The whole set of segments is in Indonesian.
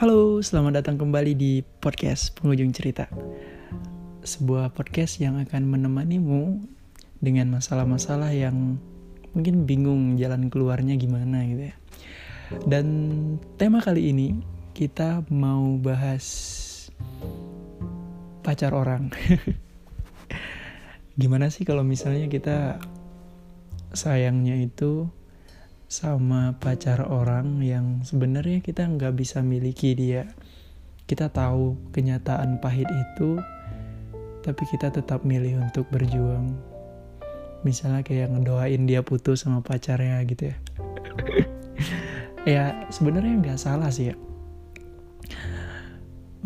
Halo, selamat datang kembali di podcast Penghujung Cerita. Sebuah podcast yang akan menemanimu dengan masalah-masalah yang mungkin bingung jalan keluarnya gimana gitu ya. Dan tema kali ini kita mau bahas pacar orang. gimana sih kalau misalnya kita sayangnya itu sama pacar orang yang sebenarnya kita nggak bisa miliki dia. Kita tahu kenyataan pahit itu, tapi kita tetap milih untuk berjuang. Misalnya kayak ngedoain dia putus sama pacarnya gitu ya. ya sebenarnya nggak salah sih ya.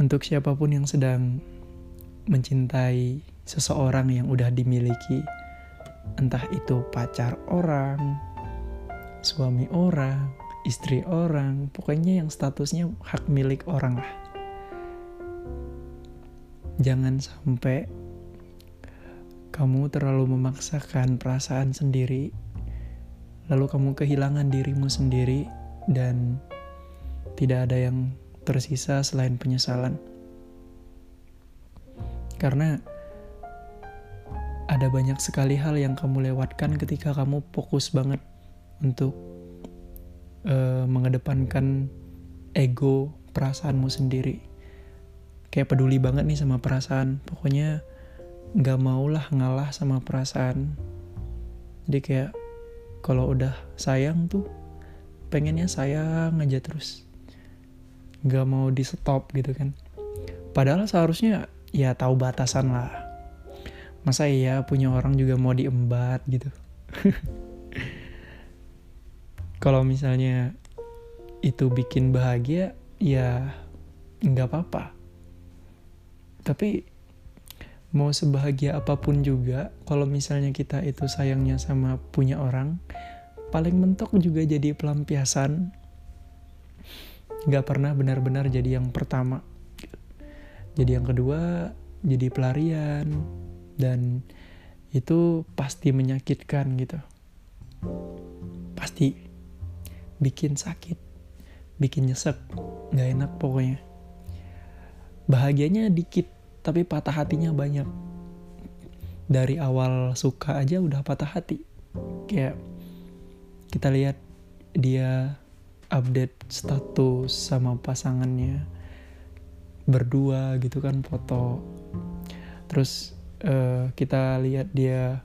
Untuk siapa pun yang sedang mencintai seseorang yang udah dimiliki, entah itu pacar orang, suami orang, istri orang, pokoknya yang statusnya hak milik orang lah. Jangan sampai kamu terlalu memaksakan perasaan sendiri, lalu kamu kehilangan dirimu sendiri, dan tidak ada yang tersisa selain penyesalan. Karena ada banyak sekali hal yang kamu lewatkan ketika kamu fokus banget untuk uh, mengedepankan ego perasaanmu sendiri. Kayak peduli banget nih sama perasaan. Pokoknya nggak maulah ngalah sama perasaan. Jadi kayak kalau udah sayang tuh pengennya sayang aja terus. Nggak mau di stop gitu kan. Padahal seharusnya ya tahu batasan lah. Masa iya punya orang juga mau diembat gitu kalau misalnya itu bikin bahagia ya nggak apa-apa. Tapi mau sebahagia apa pun juga kalau misalnya kita itu sayangnya sama punya orang paling mentok juga jadi pelampiasan. Nggak pernah benar-benar jadi yang pertama. Jadi yang kedua jadi pelarian. Dan itu pasti menyakitkan gitu. Pasti bikin sakit, bikin nyesek, nggak enak pokoknya. Bahagianya dikit, tapi patah hatinya banyak. Dari awal suka aja udah patah hati. Kayak kita lihat dia update status sama pasangannya berdua gitu kan foto. Terus uh, kita lihat dia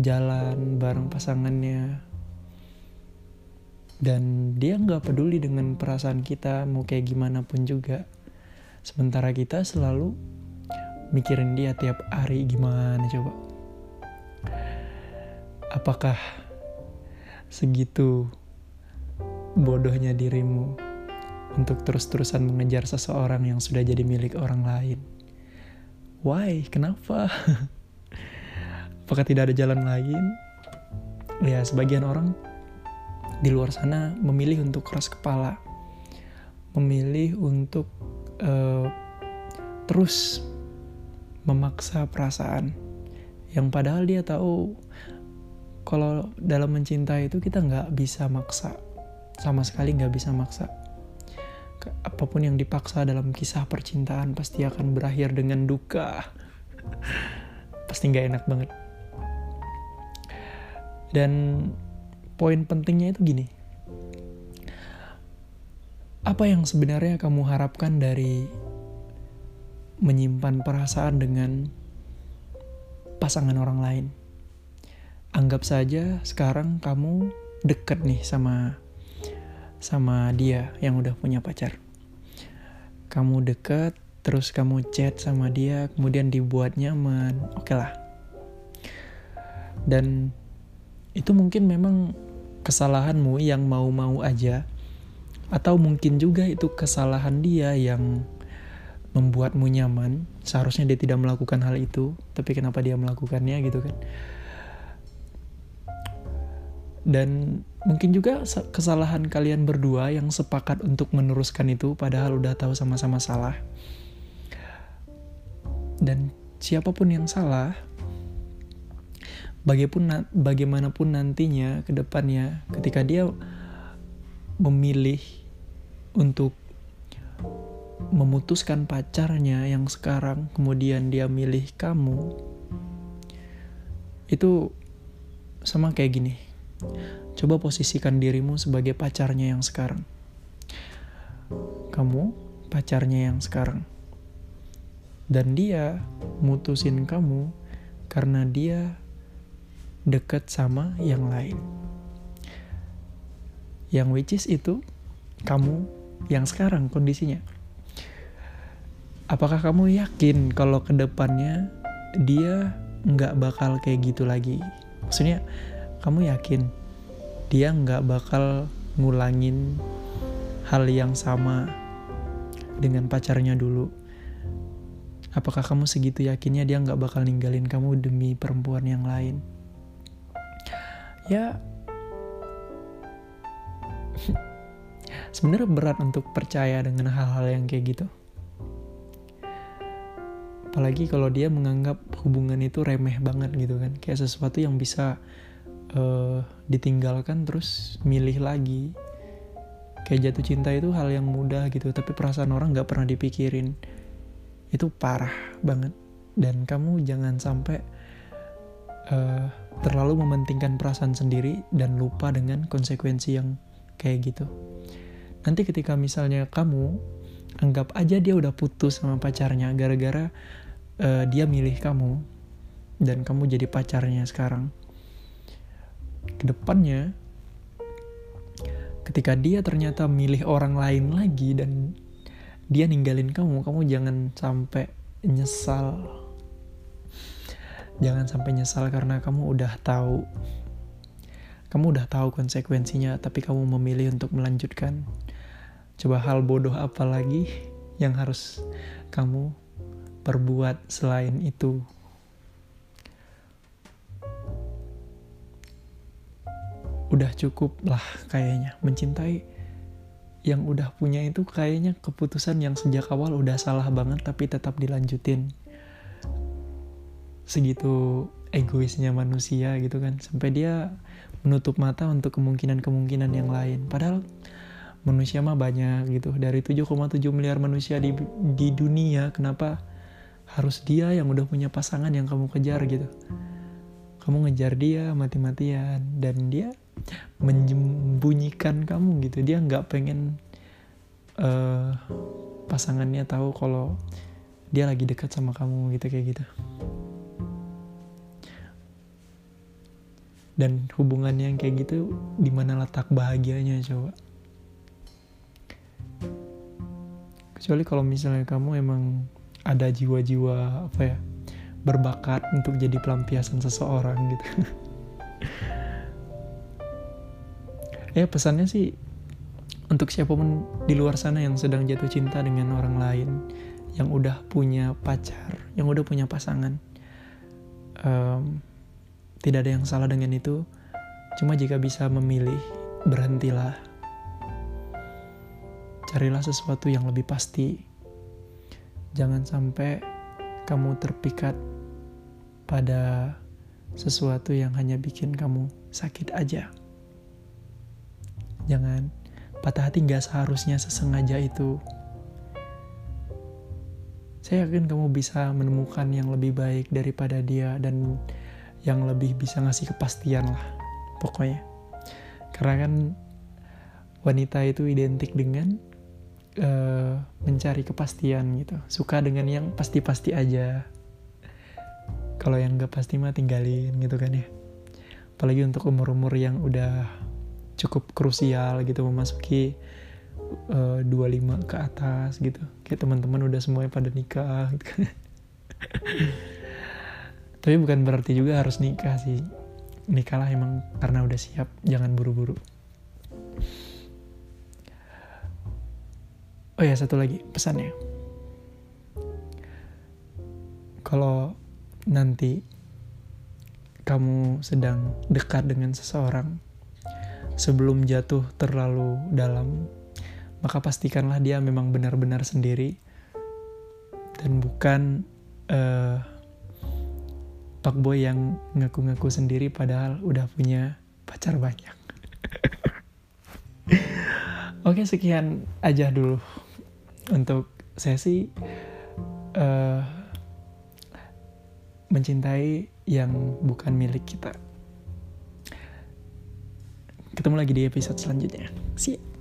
jalan bareng pasangannya dan dia nggak peduli dengan perasaan kita mau kayak gimana pun juga. Sementara kita selalu mikirin dia tiap hari gimana coba. Apakah segitu bodohnya dirimu untuk terus-terusan mengejar seseorang yang sudah jadi milik orang lain? Why? Kenapa? Apakah tidak ada jalan lain? Ya sebagian orang di luar sana memilih untuk keras kepala, memilih untuk uh, terus memaksa perasaan. Yang padahal dia tahu kalau dalam mencintai itu kita nggak bisa maksa sama sekali nggak bisa maksa. Apa pun yang dipaksa dalam kisah percintaan pasti akan berakhir dengan duka. Pasti nggak enak banget. Dan poin pentingnya itu gini. Apa yang sebenarnya kamu harapkan dari menyimpan perasaan dengan pasangan orang lain? Anggap saja sekarang kamu deket nih sama sama dia yang udah punya pacar. Kamu deket, terus kamu chat sama dia, kemudian dibuat nyaman, oke okay lah. Dan itu mungkin memang kesalahanmu yang mau-mau aja. Atau mungkin juga itu kesalahan dia yang membuatmu nyaman. Seharusnya dia tidak melakukan hal itu tapi kenapa dia melakukannya gitu kan? Dan mungkin juga kesalahan kalian berdua yang sepakat untuk meneruskan itu padahal udah tahu sama-sama salah. Dan siapa pun yang salah bagaimanapun bagaimanapun nantinya ke depannya ketika dia memilih untuk memutuskan pacarnya yang sekarang, kemudian dia milih kamu, itu sama kayak gini. Coba posisikan dirimu sebagai pacarnya yang sekarang. Kamu pacarnya yang sekarang. Dan dia mutusin kamu karena dia deket sama yang lain. Yang which is itu kamu yang sekarang kondisinya. Apakah kamu yakin kalau ke depannya dia nggak bakal kayak gitu lagi? Maksudnya kamu yakin dia nggak bakal ngulangin hal yang sama dengan pacarnya dulu. Apakah kamu segitu yakinnya dia nggak bakal ninggalin kamu demi perempuan yang lain? Ya, sebenarnya berat untuk percaya dengan hal-hal yang kayak gitu. Apalagi kalau dia menganggap hubungan itu remeh banget gitu kan, kayak sesuatu yang bisa uh, ditinggalkan terus milih lagi. Kayak jatuh cinta itu hal yang mudah gitu tapi perasaan orang nggak pernah dipikirin. Itu parah banget. Dan kamu jangan sampai uh, terlalu mementingkan perasaan sendiri dan lupa dengan konsekuensi yang kayak gitu nanti ketika misalnya kamu anggap aja dia udah putus sama pacarnya gara-gara uh, dia milih kamu dan kamu jadi pacarnya sekarang ke depannya ketika dia ternyata milih orang lain lagi dan dia ninggalin kamu, kamu jangan sampai nyesal. Jangan sampai nyesal karena kamu udah tahu. Kamu udah tahu konsekuensinya, tapi kamu memilih untuk melanjutkan. Coba hal bodoh apa lagi yang harus kamu perbuat selain itu? udah cukup lah kayaknya mencintai yang udah punya itu kayaknya keputusan yang sejak awal udah salah banget tapi tetap dilanjutin segitu egoisnya manusia gitu kan. Sampai dia menutup mata untuk kemungkinan-kemungkinan yang lain. Padahal manusia mah banyak gitu. Dari 7,7 miliar manusia di di dunia kenapa harus dia yang udah punya pasangan yang kamu kejar gitu? Kamu ngejar dia mati-matian dan dia menyembunyikan kamu gitu. Dia nggak pengen uh, pasangannya tahu kalau dia lagi dekat sama kamu gitu kayak gitu dan hubungannya yang kayak gitu di mana letak bahagianya coba? Kecuali kalau misalnya kamu emang ada jiwa-jiwa apa ya berbakat untuk jadi pelampiasan seseorang gitu. Ya pesannya sih untuk siapa pun di luar sana yang sedang jatuh cinta dengan orang lain yang udah punya pacar yang udah punya pasangan um, tidak ada yang salah dengan itu. Cuma jika bisa memilih berhentilah. Carilah sesuatu yang lebih pasti. Jangan sampai kamu terpikat pada sesuatu yang hanya bikin kamu sakit aja. Jangan patah hati gak seharusnya sesengaja itu. Saya yakin kamu bisa menemukan yang lebih baik daripada dia dan yang lebih bisa ngasih kepastian lah pokoknya. Karena kan wanita itu identik dengan uh, mencari kepastian gitu. Suka dengan yang pasti-pasti aja. Kalau yang gak pasti mah tinggalin gitu kan ya. Apalagi untuk umur-umur yang udah cukup krusial gitu memasuki uh, eh, 25 ke atas gitu. Kayak teman-teman udah semuanya pada nikah gitu kan tapi bukan berarti juga harus nikah sih. Nikahlah emang karena udah siap jangan buru-buru. Oh ya satu lagi pesannya. Kalau nanti kamu sedang dekat dengan seseorang sebelum jatuh terlalu dalam, maka pastikanlah dia memang benar-benar sendiri. Dan bukan uh, Pak Boy yang ngaku-ngaku sendiri padahal udah punya pacar banyak. Oke, sekian aja dulu untuk sih uh, mencintai yang bukan milik kita ketemu lagi di episode selanjutnya see you.